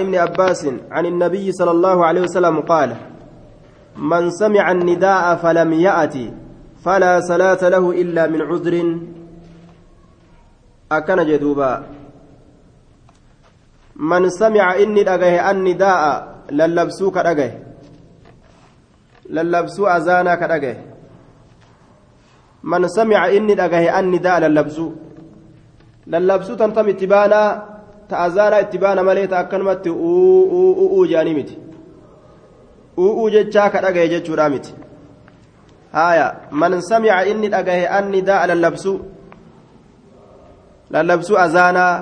ابن عباس عن النبي صلى الله عليه وسلم قال من سمع النداء فلم يأتي فلا صلاة له إلا من عذر. أكن جدوبا من سمع إني أجه النداء للبسوك أجه للبسو أزانا كأجه من سمع إني أجه النداء للبسو للبسو تنتم اتبانا تأزانا اتبانا مليت أكنمت أو جاني متي أو جتشا كأجه جتشورا متي هايا من سمع إني أجه النداء للبسو lallabsuu azaanaa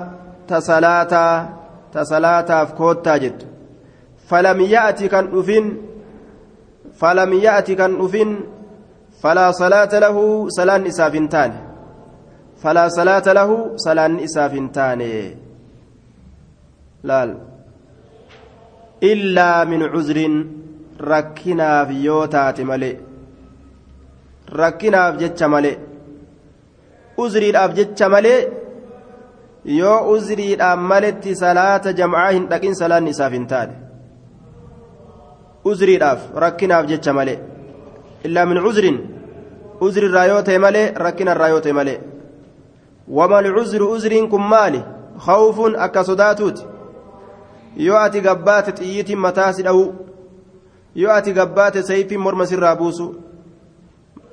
ta salaataa ta salaataaf koottaa jettu falam ya'ati kan dhufin falam ya'ati kan dhufin falaa salaata lahu salaan isaaf hin taane falaa salaata lahu salaan isaaf hin taane laal? Illaa min cuzrin rakkinaaf yoo taate malee. Rakkinaaf jecha malee. Uzriidhaaf jecha malee yoo uzriidhaan maletti salaata jam'aa hin dhaqin salaanni isaaf hin taane. Uzriidhaaf rakkinaaf jecha malee. Illaa min uzrin uzrirraa yoo ta'e malee rakkinarraa yoo ta'e malee. Wamal uzru uzriin kun maali? Khawfuun akka sodaatuuti yoo ati gabbaate xiyyiitiin mataa si dha'u yoo ati gabbaate sayfiin morma sirraa buusu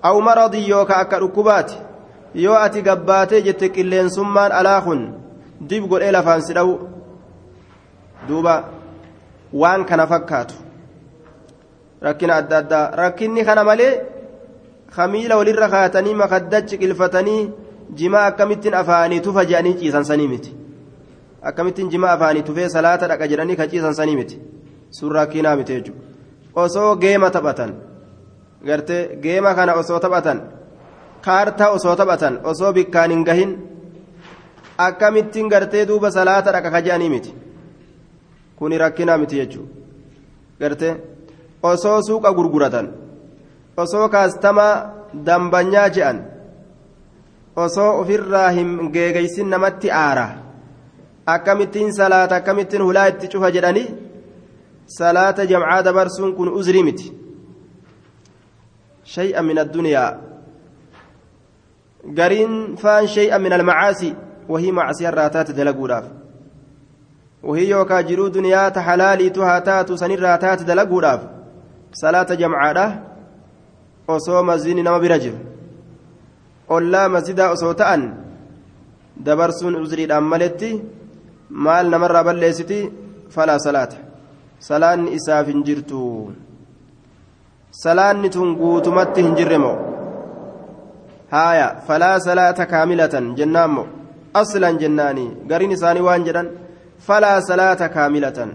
aw maradii yooka akka dhukkubaati yoo ati gabbaatee jette qilleensummaan alaa kun dib godhee lafaan si dha'u duuba waan kana fakkaatu. Rakkina adda addaa rakkinni kana malee kamiila walirra kaatanii makaddachi qilfatanii jimaa akkamittiin afaanii tufa jedhanii ciisan sanii miti akkamittiin jimaa afaanii tufee salaata dhaqa jedhanii ka ciisan sanii miti. Sun rakkinaa miti jechuudha. Osoo geema taphatan gartee geema kana osoo taphatan kaartaa osoo taphatan osoo bikkaan hin gahin akkamittiin gartee duuba salaata dhaqa kaje'anii miti. Kuni rakkinaa miti jechuudha. Gartee osoo suuqa gurguratan osoo kaastamaa dambanyaa je'an osoo ofirraa hin geegeysin namatti aara akkamittiin salaata akkamittiin hulaa itti cufa jedhanii salaata jamcaa dabarsuun kun uzrii miti shay'a min addunyaa gariin faan shay'a min almacaasi wahii macsiya irraa taate dalaguudhaaf wahii yookaa jiruu duniyaa ta halaaliitu haa taatu sanirraa taate dalaguudhaaf salaata jamcaadha osoo masjidni nama bira jiru ollaa masjidaa osoo ta'an dabarsuun uzriidhaan maletti maal namarraa balleessiti? Falaa salaata. Salaanni isaaf hin jirtu. Salaanni tun guutumatti hin jirre moo? Haaya falaa salaata kaamilatan jennaan moo? Aslan jennaanii gariin isaanii waan jedhan falaa salaata kaamilatan.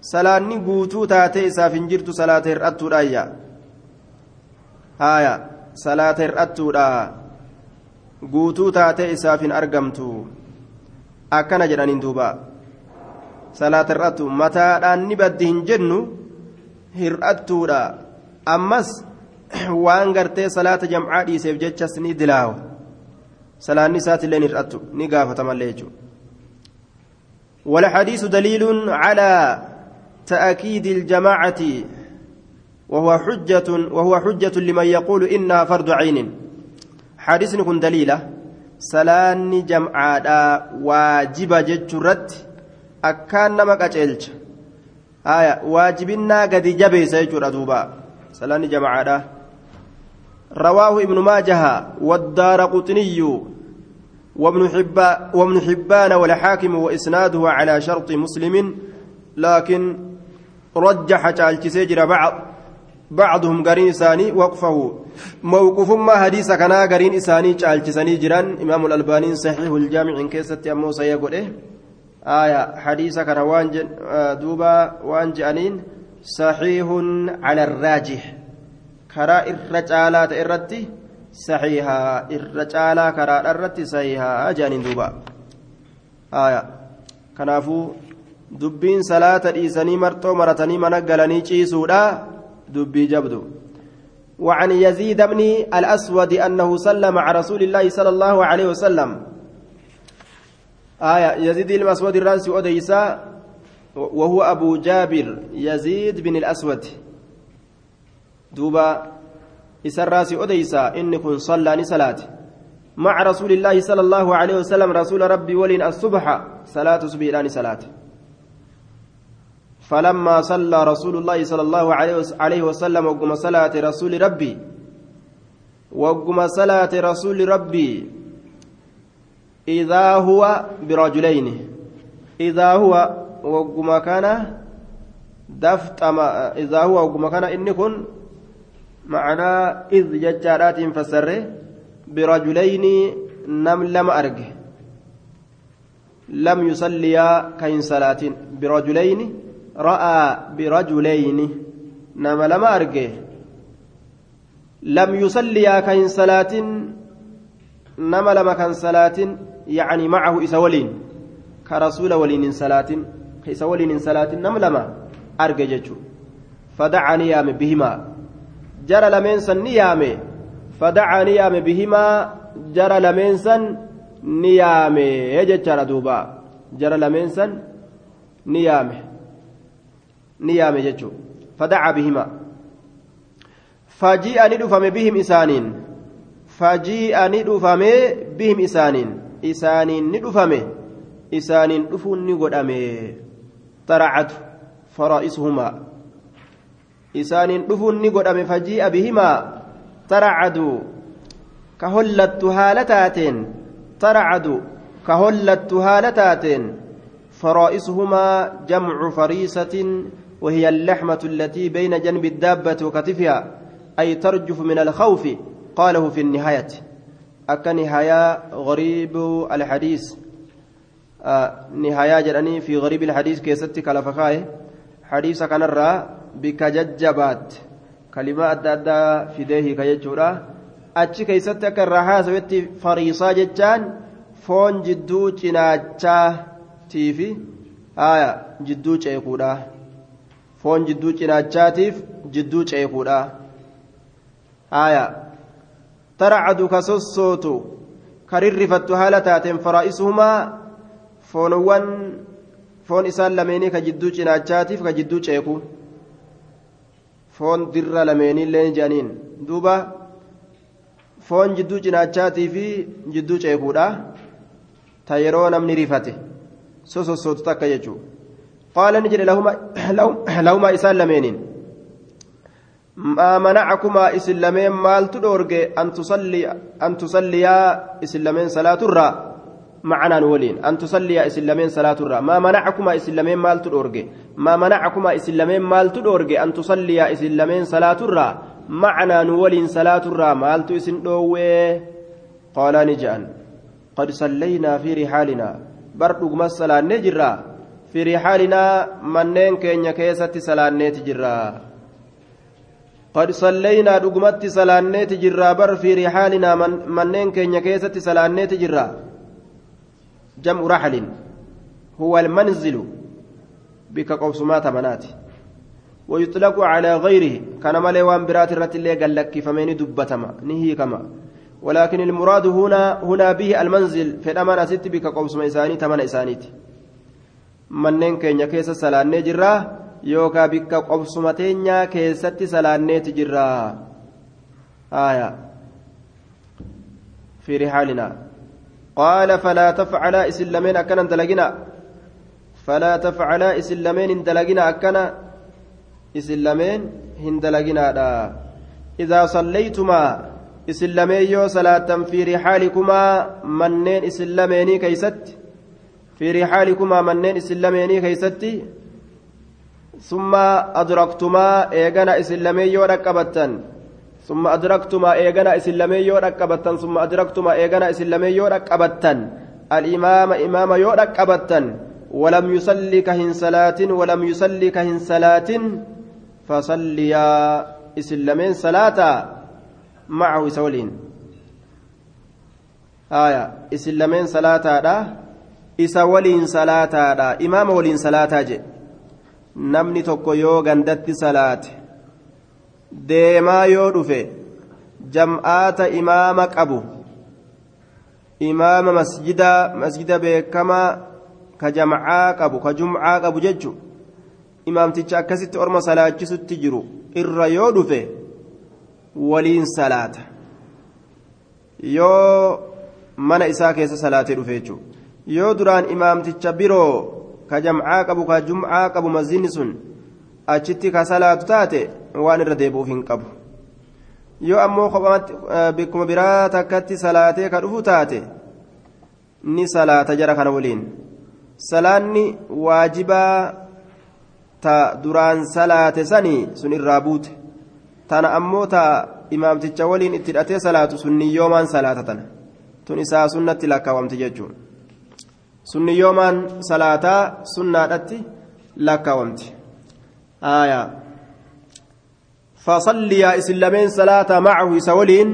Salaanni guutuu taatee isaaf hin jirtu salaata hir'attuudhaayya. Haaya salaata hir'attuudha guutuu taatee isaaf hin argamtu akkana jedhaniin duuba salaata hir'attu mataadhaan ni baddi hin jennu hir'attuudha ammas waan gartee salaata jamcaa dhiiseef jechas ni dilaawa salaanni isaatiillee hir'attu ni gaafatamallee jechuudha والحديث دليل على تأكيد الجماعة وهو حجة وهو حجة لمن يقول إنها فرض عين حديث كن دليلة سلان جمعاء واجب ججرت أكان نمك أجلج آية واجبنا قد جبي سيجر أدوبا سلان جمعاء رواه ابن ماجه والدار قطني وابن حبان وابن حبان والحاكم وإسناده على شرط مسلم لكن رجح تعالج سجر بعض بعضهم قرين ثاني وقفه. موقف ما حديث كان قرين ثاني تعالج ثاني جيران. إمام الألباني صحيح الجامع إن كيست أمو سيقول إيه آية حديث كان وانج دوبا وانج أنين. صحيح على الراجح. كرا الرجالات إرتي saxiihaa irra caalaa karaadha irratti saxiihaa jaaniin duuba aya kanaafuu dubbiin salaata dhiisanii marxoo maratanii mana galanii dubbii jabdu وعن يزيد بن الأسود أنه سلم على رسول الله صلى الله عليه وسلم. آية يزيد الأسود الرانسي أديسا وهو أبو جابر يزيد بن الأسود. دوبا إسراسي أديسا إن كن صلى صلاة مع رسول الله صلى الله عليه وسلم رسول ربي ولين الصبح صلاة سبيلان صلاة فلما صلى رسول الله صلى الله عليه وسلم وقم صلاة رسول ربي وقم صلاة رسول ربي إذا هو برجلين. إذا هو وقم كان دفت إذا هو وقم كان إن كن معنى إذ ججارات فسره برجلين نم لم أرجه. لم يصليا كين صلاة برجلين. ra'aa birajuleyni nama lama arge lam yusalliyaa kan hin salaatin nama lama kan salaatin yacni macahu isa waliin ka rasuula waliin hin salaatin ka isa waliin hin salaatin nam lama arge jechu fadacaa ni yaame bihimaa jara lameensan ni yaame fadacaa ni yaame bihimaa jara lameensan ni yaame jechaadha duuba jara lameensan ni yaame ni yaame jechuu fadacaa bihimaa fajii'a ni dhufame bihim isaaniin fajii'a ni dhufame bihim isaaniin isaaniin ni dhufame isaaniin dhufuun ni godhame xaracatu faraa'isuhumaa isaaniin dhufuun ni godhame fajii'a bihimaa taracadu ka hollattu haala taateen taracadu ka hollattu haala taateen فرائسهما جمع فريسة وهي اللحمة التي بين جنب الدابة وكتفها أي ترجف من الخوف قاله في النهاية أكا نهاية غريب الحديث آه نهاية جراني في غريب الحديث كيستك على فخاي حديث كان الرّ bika jajjabaatti kalimaa adda addaa fidee hiika jechuudha achi keessatti akka irraa haasawetti fariisaa jechaan foon jidduu cinaachaatiif haaya jidduu ceekuudha foon jidduu cinaachaatiif jidduu ceekuudha. Haaya. Taracadu ka sossootu ka rirrifattu haala taateen faraa'isuhumaa foonowwan foon isaan lameenii ka jidduu cinaachaatiif ka jidduu ceeku. Foon dirra lameenillee jedhaniin duuba foon jidduu cinaachaatii fi jidduu ceekuudha. Ta yeroo namni rifate sosossootu takka jechuudha qaala ni jedhe lahumaa isaan lameeniin maa manacakumaa isin lameen maaltu dhoorge an tusalliyaa isin lameen salaaturraa معنى ولين. أن تصلي إسلامين صلاة الرا ما منعكما إسلامين مال تدورج ما منعكما إسلامين مال تدورج أن تصلي إسلامين صلاة الرا معنى ولين صلاة الرا مال تسن قال نجان. قد صلينا في رحالنا. بردق مسلا نجرا. في رحالنا منين كين كيسة صلاة نتجرا قد صلينا دقمت صلاة نتجرا بر في رحالنا منين كين كيسة صلاة نتجرا جمع رحل هو المنزل بك قوسمات منات ويطلق على غيره كان مالي وان برات الرت اللي قال لك فمن دبتما نهي كما ولكن المراد هنا هنا به المنزل في الأمان أست بك قوسم إساني تمن إسانيت manneen keenya keessa salaannee jirra yookaan bikka qobsuma teenyaa keessatti salaanneeti jirra. Fi rihaalinaa قال فلا تفعلا إسلامين أكنا دلقنا فلا تفعلا إسلامين دلقنا أكنا إسلامين هندلقنا إذا صليتما إسلامين يو صلاة في رحالكما منين إسلامين كيست في رحالكما منين إسلامين كيست ثم أدركتما إيغانا إسلامين يو ركبتن. ثم أدركتما إيغانا إسلامي يو ركبتن. ثم أدركتما إيغانا إسلامي يو ركبتن. الإمام إمام يو ركبتن. ولم يصلي كهن صلاة ولم يصلي كهن صلاة فصليا. إسلامين صلاة معه سولين. آية. إسلامين صلاة دا isa waliin salaataadha. Imaama waliin salaataa jedhe namni tokko yoo gandatti salaate deemaa yoo dhufe jam'aata imaama qabu imaama masjida masjida beekamaa ka jamcaa qabu ka jumcaa qabu jechu imaamticha akkasitti orma salaachisutti jiru irra yoo dhufe waliin salaata. Yoo mana isaa keessa salaatee dhufe jechuudha. Yoo duraan imaamticha biroo ka jamcaa qabu ka jumcaa qabu mazinni sun achitti ka salaatu taate waan irra deebi'uuf hin qabu. Yoo ammoo bikkuma biraa takkatti salaatee ka dhufu taate ni salaata jara kana waliin. Salaanni waajibaa ta duraan salaate sanii sun irraa buute. Tana ammoo ta imaamticha waliin itti hidhatee salaatu sunniyyoomaan salaata tana. Tun isaa sunnatti lakkaawamti jechuun sunniyoomaan salaataa sunnaadhatti lakkaawamti aayaa فصليا إسلامين صلاة معه سولين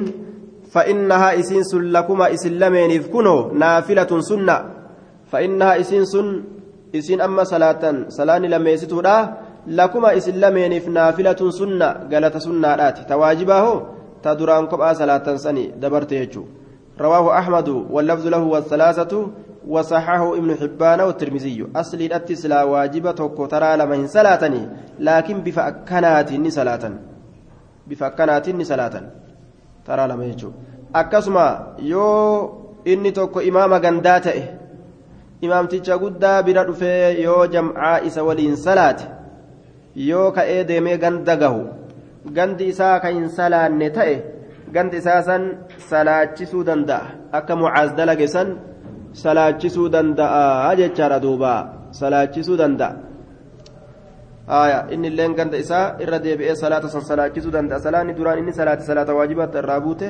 فإنها إسين سلكما إسلامين إذكنوا نافلة سنة فإنها إسين سن إسين أما صلاة صلاة لما يستودا لكما إسلامين نافلة سنة قالت سنة آتي تواجبه تدران قبعة صلاة سني دبرت يجو رواه أحمد واللفظ له والثلاثة وصححه ابن حبان والترمذي أصل الأتسلا واجبة ترى لمن صلاتني لكن بفأكنات صلاة بفأكنات صلاة ترى لما يجو أكسما يو إني توكو إمام غنداته imaamticha guddaa bira dhufee yoo jam'aa isa waliin salaate yoo ka'ee deemee ganda gahu gandi isaa ka hin salaanne ta'e gandi isaa san salaachisuu danda'a akka salaachisuu danda'a jechaadha duuba salaachisuu danda'a inni illeen ganda isaa irra deebi'ee salaata san salaachisuu danda'a salaanni duraan inni salaate salaata waajibaatti irraa buute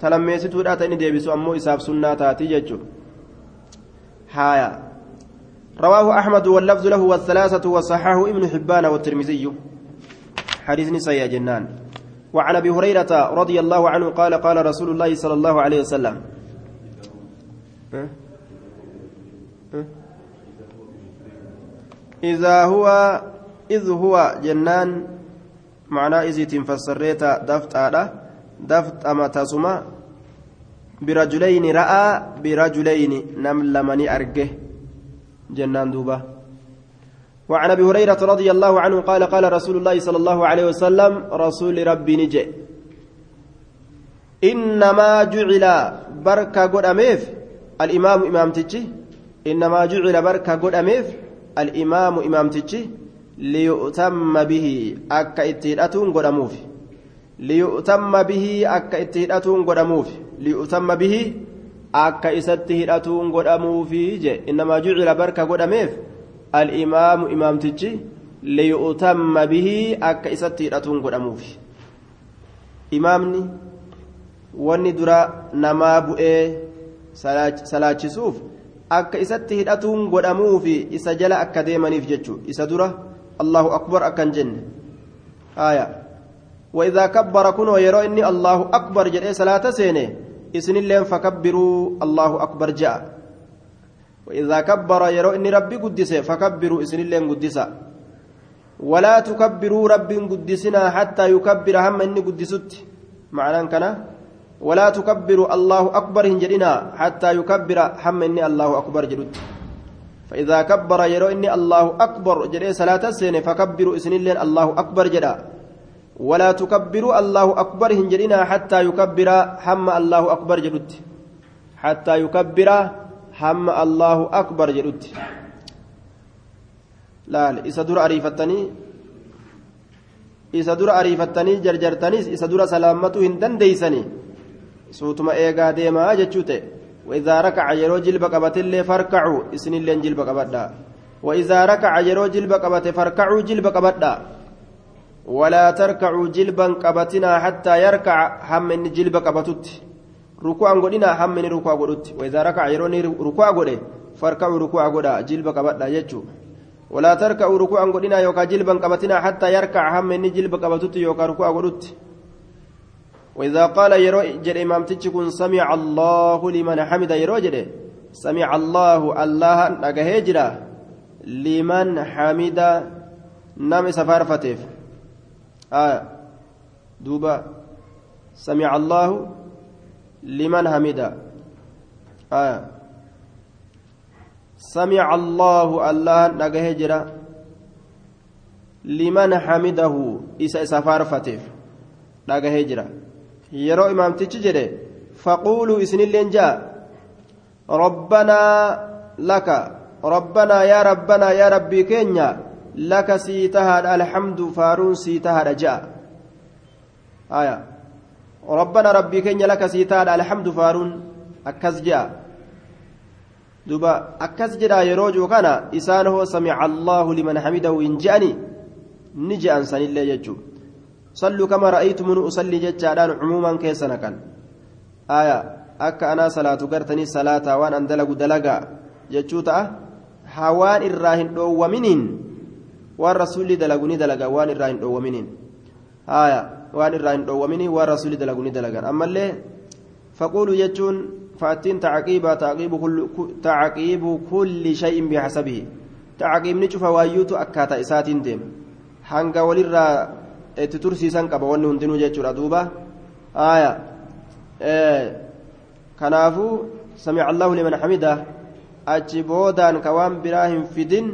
talammeessituudha ta inni deebisu ammoo isaaf sunnaa taatii jechuudha هايا رواه أحمد واللفظ له والثلاثة وصححه ابن حبان والترمذي حديث نساء جنان وعن أبي هريرة رضي الله عنه قال قال رسول الله صلى الله عليه وسلم إذا هو إذ هو جنان معناه إذ تنفسريت دفت آله دفت أما تسمى برجلين رأى برجلين نم لمني أرجه جنان دوبا وعن أبي هريرة رضي الله عنه قال قال رسول الله صلى الله عليه وسلم رسول ربي نجي إنما جعل بركة قد اميف الإمام إمام تجي إنما جعل بركة قد اميف الإمام إمام تجي ليؤتم به أكا اتيداتون قد اموف ليؤتم به أكا اتيداتون قد اموف ليؤتم به hidhatuun godhamuufi je innamaa jucila barka godhameef الإمام إمام تجي ليؤتم به أك إساتي راتون قداموف إمامني wanni dura namaa bu'ee salaachisuuf akka isatti hidhatuun godhamuufi isa jala akka deemaniif jechuudha isa dura allahu akbar akkan jenne. Haaya وإذا كبر كنوا يرى إني الله أكبر جل صلاة سينه إسن اللين فكبروا الله أكبر جاء وإذا كبر يرى إني ربي قدس فكبروا إسن اللين قدسا ولا تكبروا ربي قدسنا حتى يكبر هم إني قدست معنى كنا ولا تكبروا الله أكبر هنجرنا حتى يكبر هم إني الله أكبر جلت فإذا كبر يرى إني الله أكبر جل صلاة سينه فكبروا إسن اللين الله أكبر جدا. ولا تكبروا الله أكبر هنجرنا حتى يكبر هم الله أكبر جلت حتى يكبر هم الله أكبر جلت لا در أريفتني. إذا در أريفتني جرجرتني إذا در سلامته هندن ديسني صوتما إيغا ديما جتشوته وإذا ركع يرو جلب قبت اللي فاركعوا إسن اللي جلب قبت وإذا ركع يرو جلب قبت فاركعوا جلب قبت ولا تركعوا جلبا قبتنا حتى يركع هم من جلب قبتت ركوعا قدنا هم من ركوع قدت وإذا ركع يروني ركوع قد فاركعوا ركوع قد جلب قبت يجو ولا تركعوا ركوعا قدنا يوكا جلبا قبتنا حتى يركع هم من جلب قبتت يوكا ركوع قدت وإذا قال يرو جل إمام تجكن سمع الله لمن حمد يرو سمع الله الله نجهجرا لمن حمد نام سفار فتيف. آه. دوبا. سمع الله لمن حمد آه. سمع الله الله نجاه جرا. لمن حمده. إسا سفار فتف نجاه جرا يرو إمام تجري فقولوا إسن اللين جاء ربنا لك ربنا يا ربنا يا ربي كينيا لك سيتها الحمد فارون سيتها رجاء آية ربنا ربي كينيا لك سيتها الحمد فارون أكز جاء دوبا أكز جدا يروجو كان إسان هو سمع الله لمن حمده إن جاني نجي أنسان الله يجو صلوا كما رأيتم أصلي ججادان عموما كيسنا كان آية an dalagu dalagaa jechuu ta'a hawaan irraa hin dhoowwaminiin waan rasuulli dalagu ni dalaga waan irraa hin dhoowwaminiin haya waan irraa hin dhoowwaminiin waan rasuulli dalagu ni dalagan ammallee faquulu jechuun fa'attiin tacaqiibaa tacaqiibu kulli shay'in bihasabihi tacaqiibni cufa waayyuutu akkaataa isaatiin deema hanga walirraa itti tursiisan qaba wanni hundinuu jechuudha duuba haya kanaafuu samica allahu liman xamida achi boodaan ka waan biraa hin fidin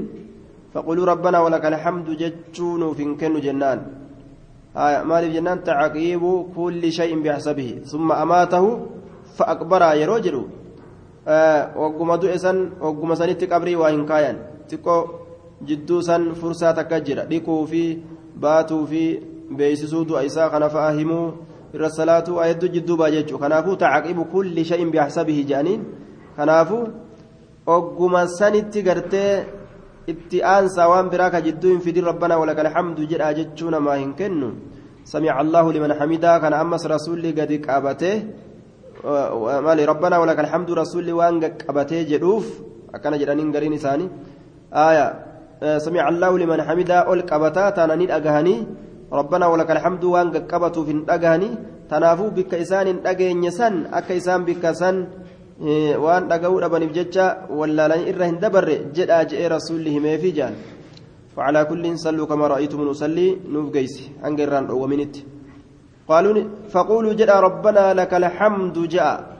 faquluu rabbanaa walaka alhamdu jechuu nuuf hin kennu jennaan maaliif jennaan tacaqiibu kulli shay'in bixsabihi summa amaatahu fa aqbaraa yeroo jedhu wagguma du'e san wagguma sanitti qabrii waa hin kaayan xiqqoo jidduu san baatuu fi beeysisuu du'a isaa kana fa'a himuu irra salaatu waa hedduu jidduu baa jechuudha kanaafuu tacaqibu kulli shay'in bixsabihi jedhaniin kanaafuu ogguma sanitti gartee itti aansaa waan biraa ka jidduu hin fidin rabbanaa walaka alhamdu jedhaa jechuu namaa hin kennu samica allahu liman xamidaa kana ammas rasulli gadi qabatee maali rabbanaa walaka alhamdu rasulli waan qabatee jedhuuf akkana jedhaniin gariin isaanii aya liman xamidaa ol qabataa taana ni dhagahanii rabbanaa walaka alhamdu waan qaqqabatuuf hin dhagahanii tanaafuu bikka isaan hin dhageenye san akka isaan bikka san waan dhaga'uu dhabaniif jecha wallaalanii irra hin dabarre jedhaa je'ee rasuulli himeefi jaan فعلى كل صلوا كما رأيتم نصلي نوف أو منت قالوا فقولوا جاء ربنا لك الحمد جاء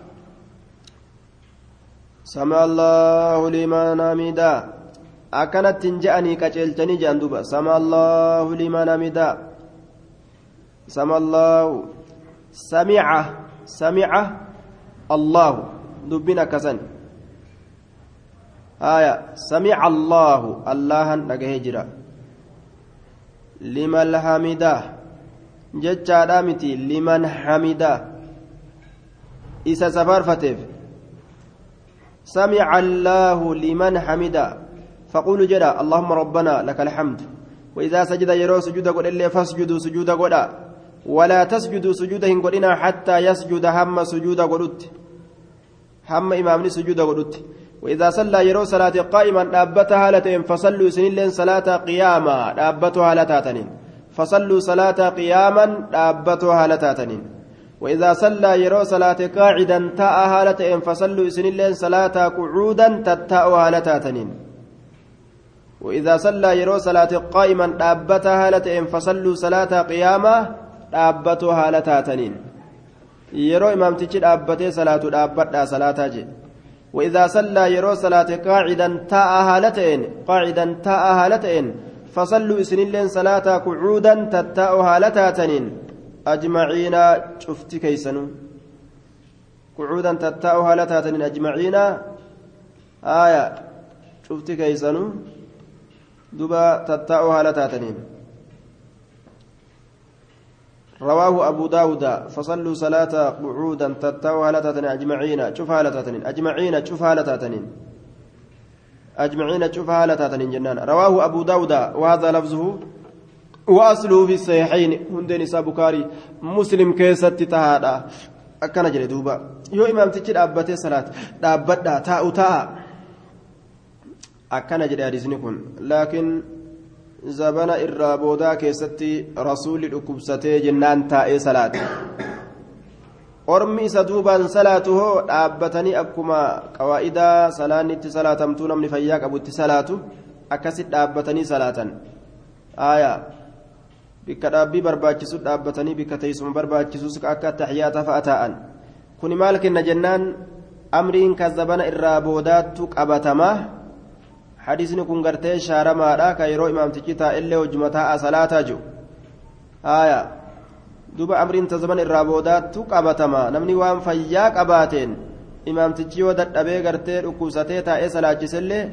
سمع الله لمن حمدا جاءني كجلتني جاندوبا سمع الله لمن حمدا سمع الله. سمع سمع الله. دبنا كسن. آية. سمع الله. الله نجهجرا لمن حمده. جتشا متي لمن حمده. إسا سفر فتف سمع الله لمن حمده. فقولوا جدا اللهم ربنا لك الحمد. وإذا سجد يرو سجود قد إلا فاسجدوا سجود قد ولا تسجدوا سجودهم قدنا حتى يسجد هم سجود قدت هم إمامني سجود قدت وإذا صلى يرو صلاة قائما دابتها هالتين فصلوا سنين صلاة قياما دابتها هالتاتنين فصلوا صلاة قياما دابتها هالتاتنين وإذا صلى يرو صلاة قاعدا تاء هالتين فصلوا سنين صلاة قعودا تتاء هالتاتنين وإذا صلى يرو صلاة قائما دابتها هالتين فصلوا صلاة قياما دابتها هالتاتنين يرو إمامتي دابتي صلاة دابتها صلاة جي. وإذا صلى يرو صلاة قاعدا تاء هالتين قاعدا تاء هالتين فصلوا سنين صلاة قعودا تتاء هالتاتنين أجمعين شفت كيسنو. قعودا تتاء هالتاتنين أجمعين. آية شفت كيسنو. دبا تتاء هالتاتنين رواه أبو داود فصلوا صلاة قعودا تتوا هالتاتن أجمعين شوف هالتاتن أجمعين شوف هالتاتن أجمعين شوف هالتاتن جنان. رواه أبو داود وهذا لفظه. وأصله في الصحيحين. هندين بكاري مسلم كيست تهادا. أكنا جل دوبا. يو إمام تجد أبتي صلاة. تاء تاء. akkana jedhe hadiisni kun laakiin zabana irraa boodaa keessatti rasuulli dhukkubsatee jennaan taa'ee salaate ormi isa duubaan salaatu hoo dhaabbatanii akkuma qawaa'idaa salaan itti salaatamtuu namni fayyaa qabu itti salaatu akkasit dhaabbatanii salaatan. Aayaa bikka dhaabbii barbaachisu dhaabbatanii bikka teessuma barbaachisus akka taxiyaata fa'a taa'an. Kuni maal kenna jennaan? Amriin kan zabana irraa boodaattu qabatamaa حديثني كن غرتي yeroo imaamtichi taa'ellee hojjuma taa'a salaataa jiru aya duba amriin tazaman irraa boodaattu qabatama namni waan fayyaa qabaateen imaamtichi yoo dadhabee gartee dhukkubsatee taa'ee salaachisellee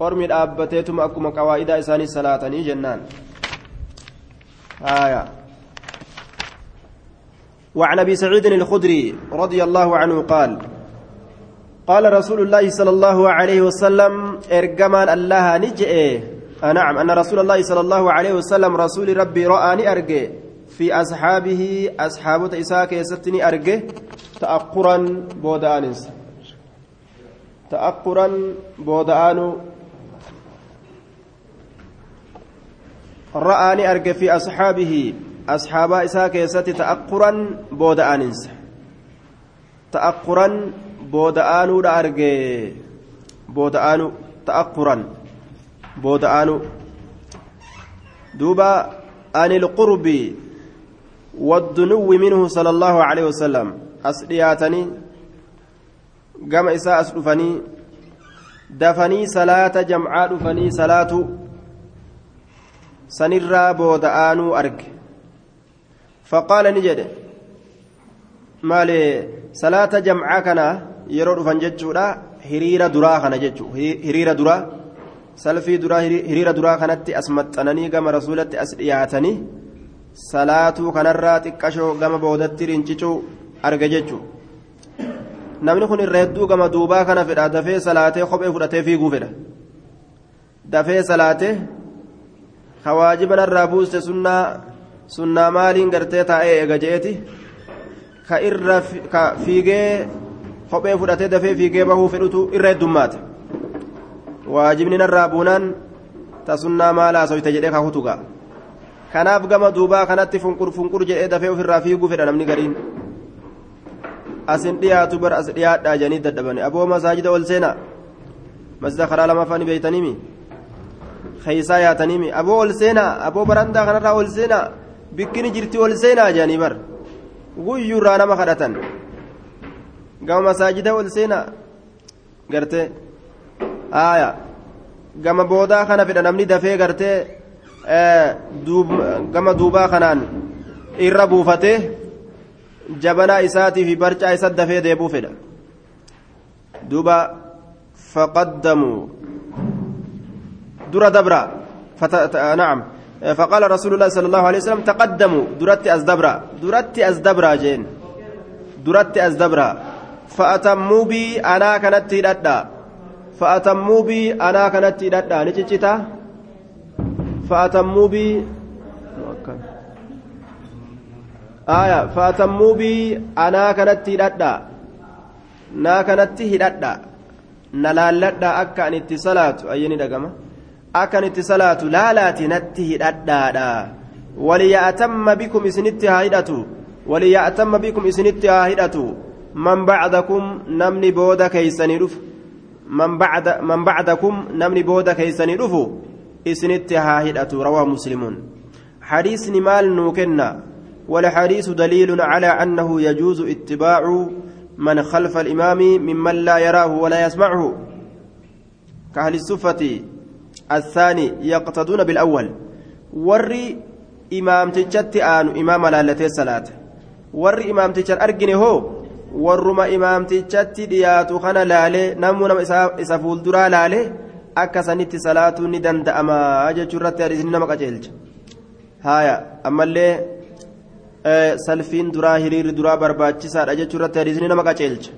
ormi dhaabbateetuma akkuma qawaa'idaa isaanii salaatanii jennaan aya وعن ابي سعيد الخدري رضي الله عنه قال قال رسول الله صلى الله عليه وسلم ارجمان الله نجئ نعم ان رسول الله صلى الله عليه وسلم رسول ربي رآني ارجع في اصحابه اصحابه اساك يستني ارجع تأقرا بودانس تأقرا بودان رآني ارجع في اصحابه asxaabaa isaa keessatti ta'aqquran booda'aaninsa. Ta'aqquran booda'aanuudha arge. Booda'aanu. Ta'aqquran booda'aanu duuba ani ilqurbi waddunuwwi minhu sala allahu aleyhi wasalam as dhiyaatanii gama isaa as dhufanii dafanii salaata jamcaa dhufanii salaatu sanirraa booda'aanuu arge فقال نجد مالي صلاة جمعة كان يرود hiriira duraa kana jechuudha hiriira duraa salfii duraa hiriira duraa kanatti as maxxananii gama rasuulatti as dhiyaatanii salaatuu kanarraa xiqqashoo gama boodatti rincicuu arge jechuudha namni kun irra hedduu gama duubaa kana fedha. Dafee salaatee kophee fudhatee fiiguu fedha. Dafee salaatee hawaajibanarraa buuste sunnaa sunnaa maaliin gartee taa'ee eega je'eeti? Ka irra ka fiigee. Kophee fudhatee dafee fiigee bahuu fedhutu irra heddummaate waajibni narraa buunaan ta sunnaa maalaa soyte jedhee kakutu ga'a kanaaf gama duubaa kanatti funqur funqur jedhee dafee ofirraa fiiguu fedha namni gariin asin dhiyaatu bar as dhiyaadhaa jedhanii dadhabani aboo masaajida ol seenaa masjida karaa lama afaan beeytaniimi keeysaa yaataniimi aboo ol seenaa aboo barandaa kanarraa ol seenaa bikkini jirti ol seenaa jedhanii bar guyyuurraa nama kadhatan gama masaajida ol seenaa gartee haaya gama boodaa kana fedha namni dafee gartee gama duubaa kanaan irra buufatee jabanaa isaatii fi barcaa isa dafee deebuu fedha duuba faqaddamuu dura dabra nacam فقال رسول الله صلى الله عليه وسلم تقدموا درت أزدبرا درت أزدبرا جين درت أزدبرا فأتموا بي أنا كانت تيددا فأتموا بي أنا كانت تيددا نجتتا فأتموا بي. آية. فأتموا بي أنا كانت تيددا نا كانت تيددا نلالدا أكا أن اتصالات أيني hidhadhaadha waliya'atamma bikum isinitti haa hidhatu waliya'atamma bikum isinitti haa hidhatu man bacdakum namni booda keeysanii dhufu man bacdakum namni booda keeysanii dhufu isinitti haa hidhatu rawaa muslimuun حديث مال نوكنا والحديث دليل على أنه يجوز اتباع من خلف الإمام ممن لا يراه ولا يسمعه. كأهل الصفة الثاني يقتدون بالأول. وري إمام تجت آن إمام لالتي الصلاة وري إمام تجت أرجني هو. Warruma imaamtichatti dhiyaatu kana laalee namuu nama isa fuulduraa laalee akka sanitti salaatuun ni danda'ama jechuu irratti hadiisni nama qaceelcha haaya ammallee salfiin duraa hiriirri duraa barbaachisaadha jechuu irratti hadiisni nama qaceelcha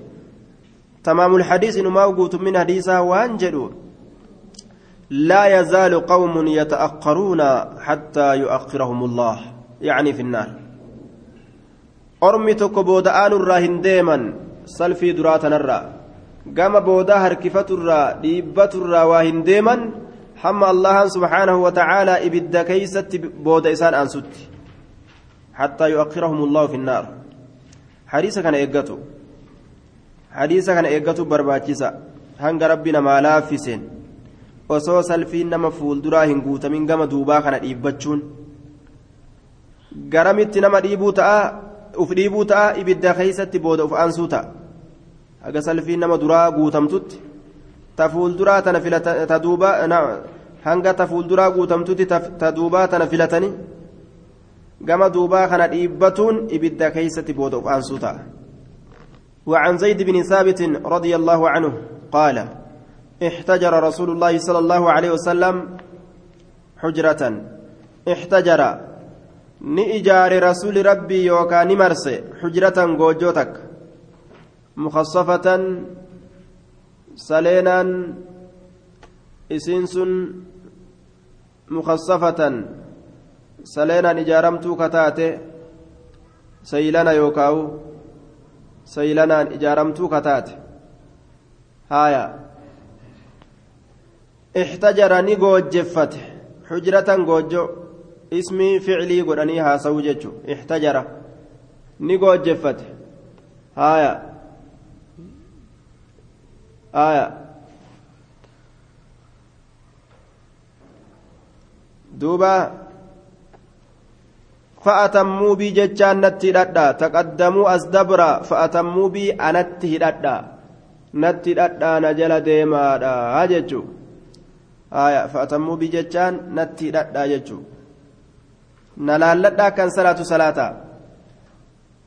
tamaamul hadiis inumaa guutummin hadiisaa waan jedhu لا يزال قوم يتأخرون حتى يؤخرهم الله يعني في النار تكو بودآن الراهن ديما سلفي دراتنا الرا قام بودا هركفة الرا ديبة الرا واهن ديما حمى الله سبحانه وتعالى إبد كيست بودا إسان أنسوت حتى يؤخرهم الله في النار حديث كان إيقاتو حديث كان إيقاتو برباتيسا هنگ ربنا ما لافسين osoo salfiin nama fuulduraa hin guutamin gama duubaa kana dhiibbachuun. Garamitti nama dhiibuu ta'a? Uf dhiibuu ta'a ibidda keeysatti booda uf aansuu ta'a haga salfiin nama duraa guutamtutti tafuulduraa tana filata duubaa hanga tafuulduraa guutamtutti ta duubaa tana filatanii gama duubaa kana dhiibbatuun ibidda keeysatti booda of aansuu ta'a وعن زيد بن ثابت رضي الله عنه قال احتجر رسول الله صلى الله عليه وسلم حجرة احتجر ni ijaare rasuuli rabbii yookaan ni marse hujratan goojoo takka. Mukhasafatan saleenaan isiin sun mukhasafatan saleenaan ijaaramtuu kataate saylana yookaawu saylanaan ijaaramtuu kataate haaya. Ixtajara ni goojjeffate hujratan goojoo. ismii ficilii godhanii haasa'uu jechuun ixtajara. Ni goojjeffate haaya. Haaya. Duuba. Fa'atammuu bii jechaan natti hidhadhaa taqaddamuu as dabra. Fa'atammuu bii anatti hidhadhaa natti hidhadhaa na jala deemaadhaa jechuun haaya. Fa'atammuu bii jechaan natti hidhadhaa jechuun. نلالدا كان صلاة صلاة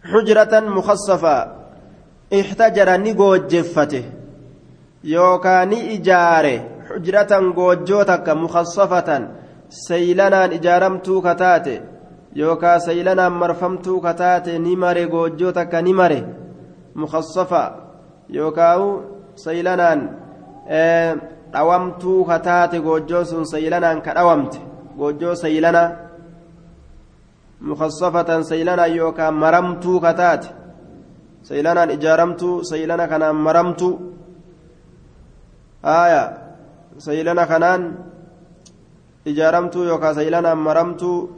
حجرة مخصفة احتجر xujratan goojjoo takka mukassafatan saylanaan ijaaramtuu kataate yookaan saylanaan marfamtuu kataate ni mare goojjoo takka ni mare mukassafa yookaan saylanaan dhawamtuu kataate goojjoo sun saylanaan ka dhawamte goojjoo saylana mukassafatan saylanaan yookaan maramtuu kataate saylanaan ijaaramtuu saylana kanaan maramtuu. آية. سيلنا خنان إجارمتو يوكا سيلنا مرمتو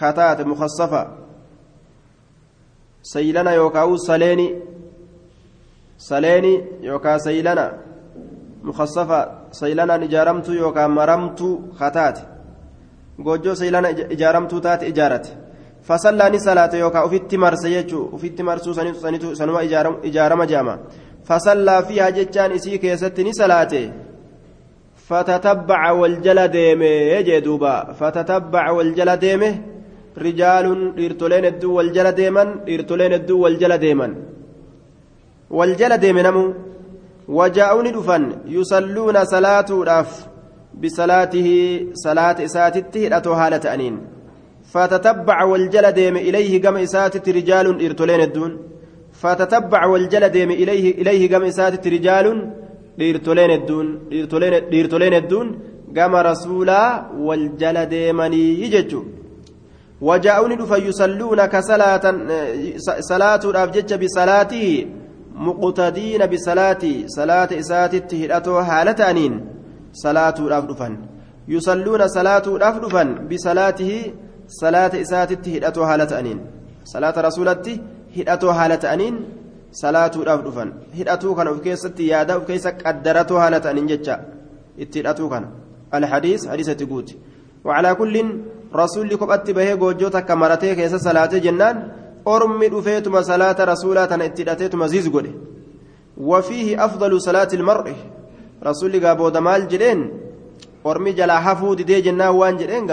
خطات مخصفة. سيلنا يوكاو سليني. سليني يوكا سيلنا مخصفة. سيلنا إجارمتو يوكا مرمتو خطات goojjoo seelaan ijaaramtuu taate ijaarate. Fasallaa ni salaate yookaan ofitti marse jechuun ofitti marsuu sanuma ijaarama jedhama fasallaa fi jechaan isii keessatti ni salaate. Fatatabbaca waljala deeme jee duuba. Wal jala deeme rijaaluun dhiirtoleen hedduu waljala deeman dhiirtoleen hedduu waljala deeman. Waljala deeme namuu wajaa'uu ni dhufan yusalluuna salaatuudhaaf. بصلاته صلاة إساتته أتو هالة أنين فتتبع والجل ديم إليه قم إساتت رجال إرتلين الدون فتتبع والجل ديم إليه إليه قام إسات رجال dhiirtoleen hedduun gama rasuulaa wal jala deemanii jechuun wajaa'uuni dhufa yusalluuna ka salaatuudhaaf jecha bisalaatii muqtadiina bisalaatii salaata isaatitti hidhatoo haala ta'aniin salaatuudhaaf dhufan yusalluuna salaatuudhaaf dhufan bisalaatii salaata isaatitti hidhatoo haala ta'aniin salaata rasuulatti hidhatoo haala ta'aniin salaatuudhaaf dhufan hidhatuu kana of keessatti yaada of keessa qaddaratoo haala ta'aniin jecha itti hidhatuu kana alhadiis hadiisatti guuti وعلى كل رسول كبت به جوجوتا كمرتي كيس صلاة جنان أرمي دفيتما صلاة رسولا تنتدتيتما زيز قولي وفيه أفضل صلاة المرء رسول قابو دمال جلين أرمي جلا حفود دي جنان وان جلين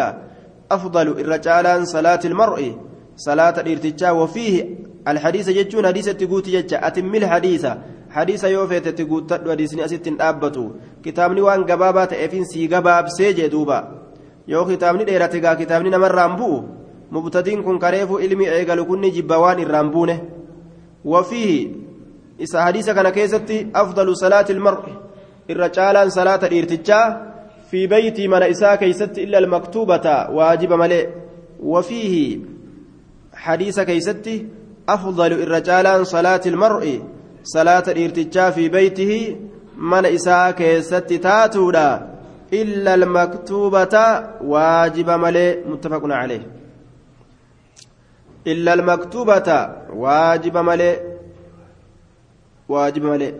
أفضل الرجال صلاة المرء صلاة الارتجاء وفيه الحديث جتون حديث تقوت جتة أتم الحديث حديث يوفيت تقوت تدو حديثني أسيت أبتو كتابني وان قبابات إفين سي قباب سيجي دوبا. yoo kitaabni dheerate gaa kitaabni namarraan bu'u mubtadiin kun kareefu ilmi eegalu kunni jibba waan irraan buune wafiihi isa hadiisa kana keessatti afdalu salaati ilmar'i irra caalaan salaata dhiirtichaa fi beeytii mana isaa keeysatti illa almaktuubata waajiba malee wafiihi hadiisa keeysatti afdalu irra caalaan salaati ilmar'i salaata dhiirtichaa fi beeytihi mana isaa keessatti taatuudha إلا المكتوبة واجب ملي متفق عليه إلا المكتوبة واجب ملي واجب ملي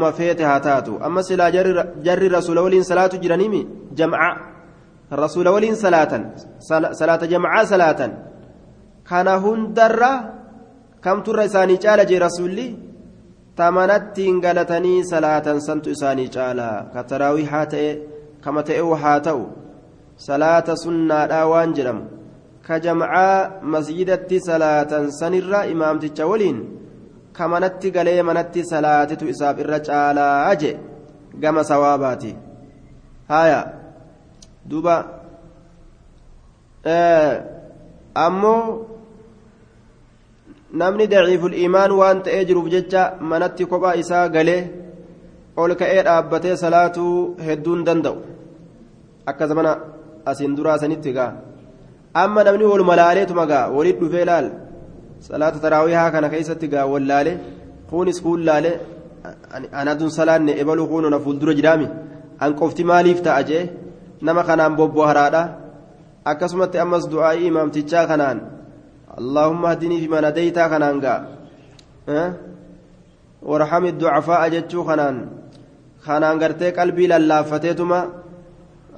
ما فيتها تاتو أما سلا جر, جر رسول ولين صلاة جرانيمي جمع رسول ولين صلاة صلاة جمع صلاة كان هندر كم ترى ساني جال جي رسولي tamanattiin galatanii salaatan santu isaanii caalaa ka taraawihaa ta'e kama ta'e haa ta'u salaata sunnaadhaa waan jedhamu ka jamcaa masjidatti salaatan sanirra imaamticha waliin ka manatti galee manatti salaatitu isaaf irra caalaa je gama sawaabaati. Haya duuba. Ammoo namni daciiful iimaan waan ta'ee jiruuf jecha manatti kophaa isaa galee ol ka'ee dhaabbatee salaatuu hedduun danda'u. Akka zamana asiin duraa sanitti gaa. Amma namni wal malaaleetuma gaa walit dhufee laal taraawihaa kana keessatti gaa wal laale kuunis kuun laale anadun salaanne ebaluu kuununa fuuldura jiraami an qofti maaliif ta'a jee nama kanaan bobboo haraadha akkasumatti ammas du'aa'ii imaamtichaa kanaan اللهم اهدني فيمن هديت خنان قا أه؟ وارحم الضعفاء جتشو خنان خنان قرتي قلبي للافتيتما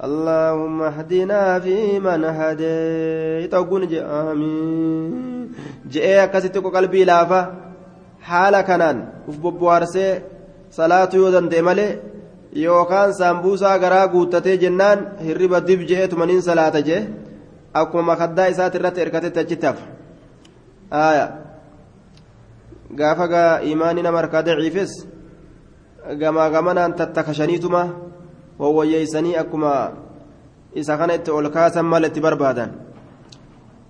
اللهم اهدنا فيمن هديت أقول جي آمين جئ أكستكو قلبي لافا حال كنان وفبوارسي صلاة يودن ديمالي yookaan saambuusaa garaa guuttatee jennaan hirriba dib je'eetu maniin salaata jee akkuma makaddaa isaati irratti erkatetti achitti hafa aya gaafa gaa imaani nama harkaa daciifes gamaa gamanaan tattakashaniituma wawwayyeeysanii akkuma isa kana itti ol kaasan mala itti barbaadan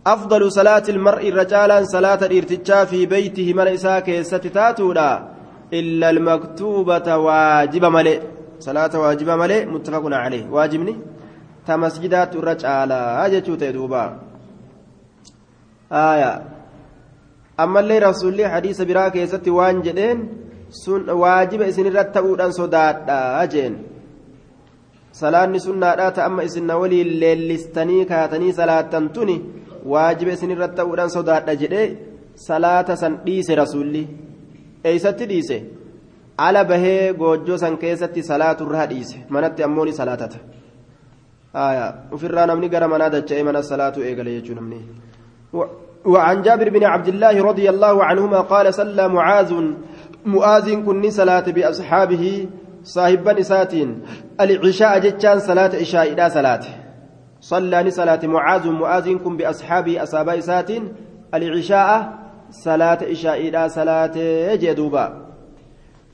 أفضل صلاة المرء رجالا صلاة الارتجاء في بيته من إساء كيست تاتولا إلا المكتوبة واجب ملئ صلاة واجب ملئ متفق عليه واجبني تمسجدات الرجالا أجتشو تدوبا آية ammallee rasuulli hadiisa biraa keessatti waan jedheen sun waajiba isinirratti ta'uudhaan sodaadha jeen salaanni sunnaadhaa ta amma isinna waliin leellistanii kaatanii salaattan tuni waajiba isinirratti ta'uudhaan sodaadha jedhee salaata san dhiise rasuulli eeysatti dhiise ala bahee goojjoo san keessatti salaaturraa dhiise manatti ammoo ni salaatata ufirraa namni gara manaa dacha'ee mana salaatu eegale jechuu namni وعن جابر بن عبد الله رضي الله عنهما قال صلى معاذ معاذ كن صلاة بأصحابه صاحب نساتين العشاء جتان صلاة عشاء إلى صلاة صلى صلاة معاذ معاذ كن بأصحابه أصحاب ساتين العشاء صلاة عشاء إلى صلاة جدوبا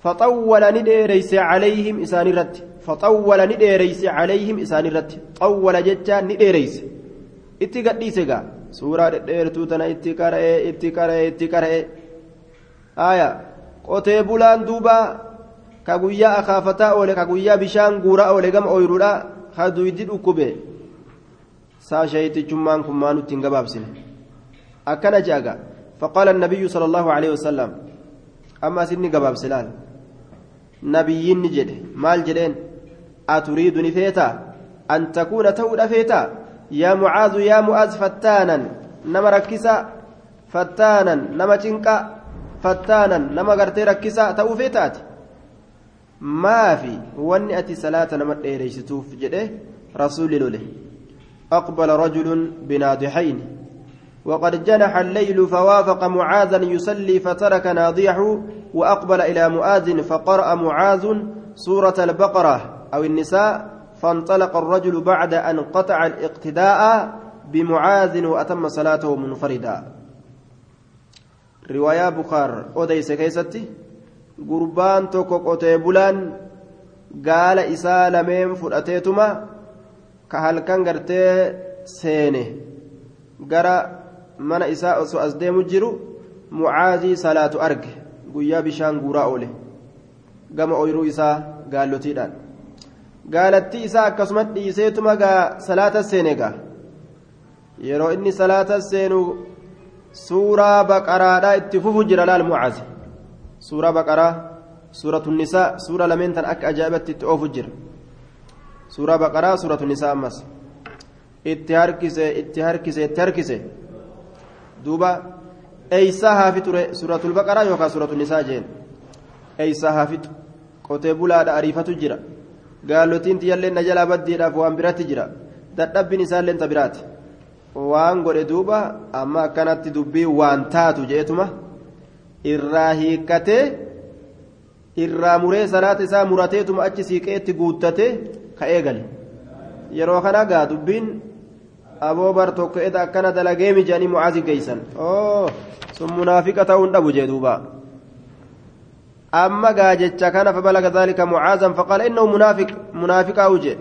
فطول نديريس عليهم إسان الرد فطول نديريس عليهم إسان الرد طول جتان نديريس اتقديسك suuraa dhedheertuu tana itti qara'ee itti qara'ee itti qara'ee. Aya qotee bulaan duuba ka guyyaa akaafataa oole ka guyyaa bishaan guuraa oole gama ooyiruudha ka duydi dhukkube saa shayitichummaan kun maa nutti hin gabaabsine akkana jeaga faqaala annabiyyu sala allahu aleyhi wasalam amma asinni gabaabse laal nabiyyinni jedhe maal jedheen aturiidu ni feetaa an takuuna ta'uudha feetaa يا معاذ يا معاذ فتانا نما ركسا فتانا نما تنكا فتانا نما غرتي ركسا توفيتات ما في وني أتي صلاة نما ديريستوف جده رسول الله أقبل رجل بناضحين وقد جنح الليل فوافق معاذا يصلي فترك ناضيحه وأقبل إلى معاذ فقرأ معاذ سورة البقرة أو النساء فانطلق الرجل بعد أن قطع الاقتداء بمعاذ وأتم صلاته منفردا رواية بخار أوديس كيستي قربان توكو قتيبولان قال إسا لمن فرأتيتما كهلكان قرتي سينه قرأ من إساء أسو أزديم الجرو معاذي صلاة أرق قيا بشان قراء أوله قام أويرو إساء قال له gaalattii isaa akkasumas dhiiseetuma gaa salaata seene gaa. Yeroo inni salaata seenu suuraa baqaraadhaa itti fufu jira laal mucaase suuraa baqaraa suuratu nisaa suura lameen tan akka ajaa'ibatti itti oofu jira suuraa baqaraa suuratu nisaa ammas itti harkise itti harkise itti harkise duuba eeysaa haafi ture suuratul baqaraa yookaan suuratu nisaa jeen eeysaa haafitu qotee bulaadha ariifatu jira gaallotiin tiyyallee na jalaa baddiidhaaf waan biratti jira dadhabbiin isaallee ta biraati waan godhe duuba amma akkanatti dubbii waan taatu jeetuma irraa hiikkatee irraa muree salaata isaa murateetuma achi siiqeetti guuttatee ka eegale yeroo kana gaa dubbiin aboobar tokko eda akkana dalagee mijaanii mucaazii geeysan oo sun munaafiqa ta'uun dhabu jee duubaa gaa jecha kana فبلغ ذلك معاذا فقال إنه منافق منافق أوجه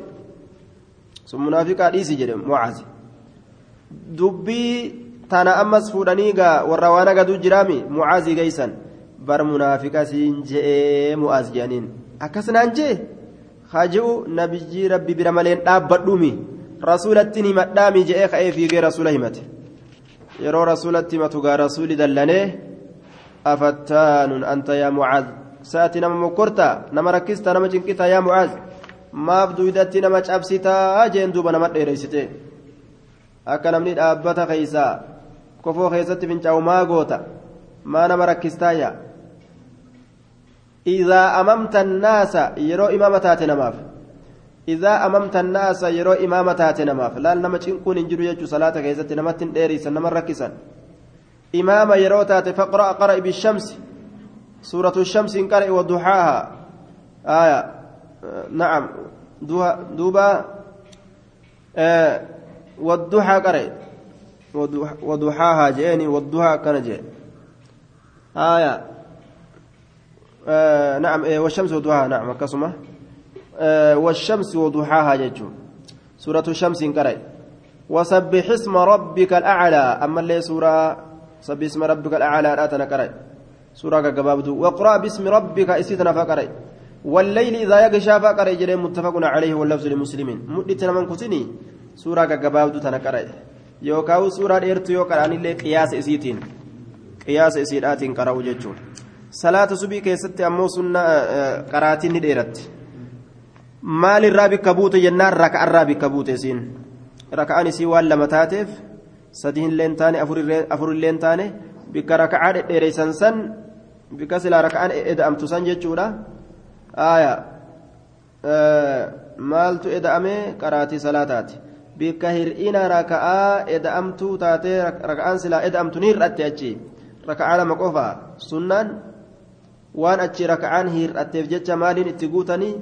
ثم منافق أديس جرم معاذ dubbii tana ammas fuudhanii gaa warra waan agaduu jiraami mucaazii geeysan bar munaafiqa siin je'ee mu'aaz jedhaniin akkasnaan jee haji'u nabiyyi rabbi bira maleen dhaabbadhuumi rasuulattiin himadhaami je'ee ka'ee fiigee rasuula himate yeroo rasuulatti himatu gaa rasuuli dallanee afattaanun anta yaa mucaaz sa'ati nama mokkortaa nama rakkistaa nama cinqitaa yaa mucaaz maaf duydatti nama cabsitaa jeen duuba nama dheereysite akka namni dhaabbata keeysaa kofoo keessatti fincaa'u maa goota maa nama rakkistaayya idaa amamta annaasa yeroo imaama taate namaaf idaa amamta annaasa yeroo imaama taate namaaf laal nama cinquun hin jiru jechuu salaata keessatti namatti hin dheereysan nama rakkisan imaama yeroo taate faqra'a qara'i bishamsi suuratu shamsi hin qara'i waduxaaha aya nacam duuba wadduxaa qara'i وضحاها جئني والضحى كان جئ آية. آه نعم إيه والشمس وضحاها نعم كسمة آه والشمس وضحاها ججو سورة الشمس قرأ وسبح اسم ربك الأعلى. أما اللي سورة سبح اسم ربك الأعلى رأتنا قرأ سورة قبابدو واقرأ باسم ربك إسيتنا فقرأ والليل إذا يغشى فقرأ جري متفق عليه واللفظ للمسلمين مدتنا من كتني. سورة قبابدو تنقرأ yookaan suuraa dheertuu yoo qara'anillee qiyaasa isiitiin qiyaasa isiidhaatiin qara'u jechuudha salaata subii keessatti ammoo sunna qaraatiin ni dheeratti maalirraa bikka buute jennaan raka'arraa bikka buute isiin raka'aan isii waan lama taateef sadiinillee taane afurillee taane bikka raka'aa dhedheereysan san bikka silaa raka'aan eda'amtu san jechuudha maaltu eda'ame qaraatii salaataati. Bikka hir'ina raka'aa eda'amtuu taatee raka'aan silaa eda'amtu ni hir'atte achi raka'aa lama qofa sunnaan waan achi raka'aan hir'atteef jecha maaliin itti guutanii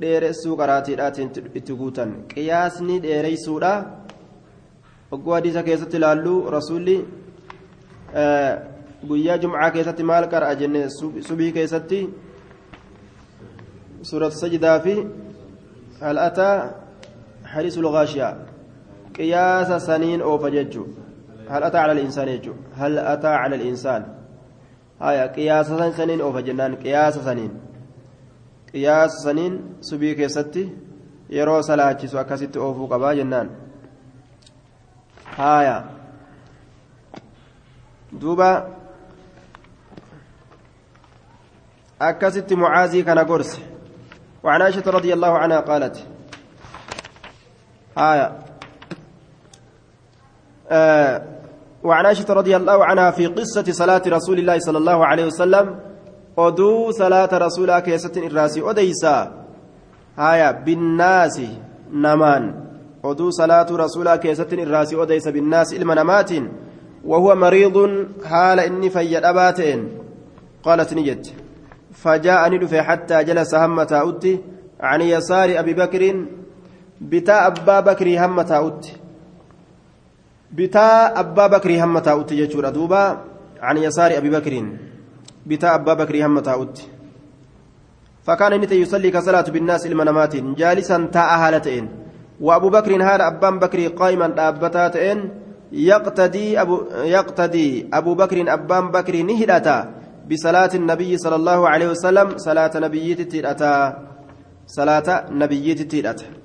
dheeressuu qaraatiidhaatiin itti guutan qiyaasni dheereysuudha oggoo hadiisa keessatti ilaallu rasuulli guyyaa jumcaa keessatti maal qara'a jenne subii keessatti suuratu sajidaa fi hal حديث الغاشية قياس سنين أو فجج هل أتى على الإنسان يجو؟ هل أتى على الإنسان؟ هاي قياس سنين أو فجنان قياس سنين. قياس سنين سبي كيستي صلاة سوى كست أوفو قبا جنان. هايا دوبا. أكست معازي كان قرص وعن عائشة رضي الله عنها قالت آية. آه وعن عائشة رضي الله عنها في قصة صلاة رسول الله صلى الله عليه وسلم أدو صلاة رسول كيسة الراسي أديسا. آية. بالناس نمان أدو صلاة رسول كيسة الراسي أديس بالناس إلما نمات وهو مريض حال إني فيد أباتين قالت نجت فجاءني دفع حتى جلس همة أتي عن يسار أبي بكر bitaa abbaa bakrii hamma taa'utti bitaa abbaa bakrii hamma taa'utti jechuudha duuba an yasaari abi bakriin bitaa abbaa bakrii hamma taa'utti ka salaatu binnaas ilma namaatiin jaalisan taa'a haala ta'een وأبو بكر هذا أبان بكر قائما دابتاتين يقتدي أبو يقتدي أبو بكر أبان بكر نهدتا بصلاة النبي صلى الله عليه وسلم صلاة نبيتي تيرتا صلاة نبيتي تيرتا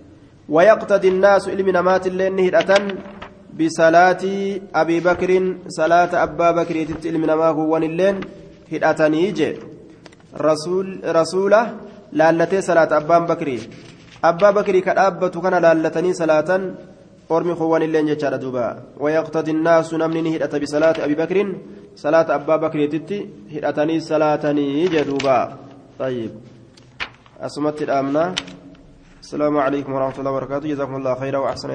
ويقتدي الناس علم نمات اللين هدأة بصلاة أبي بكر صلاة أبا بكر علم نماه ونلين هدأة نيجي رسول رسولة لالتي صلاة أبان بكر. أبا بكر كأبة كان لالتني صلاة أرمي خوان اللين جتشار دوبا. ويقتدي الناس نمني هدأة بصلاة أبي بكر. صلاة أبا بكر هدأتني صلاة نيجي دوبا. طيب. أسمت الأمنة. السلام عليكم ورحمة الله وبركاته. جزاكم الله خيرا وأحسن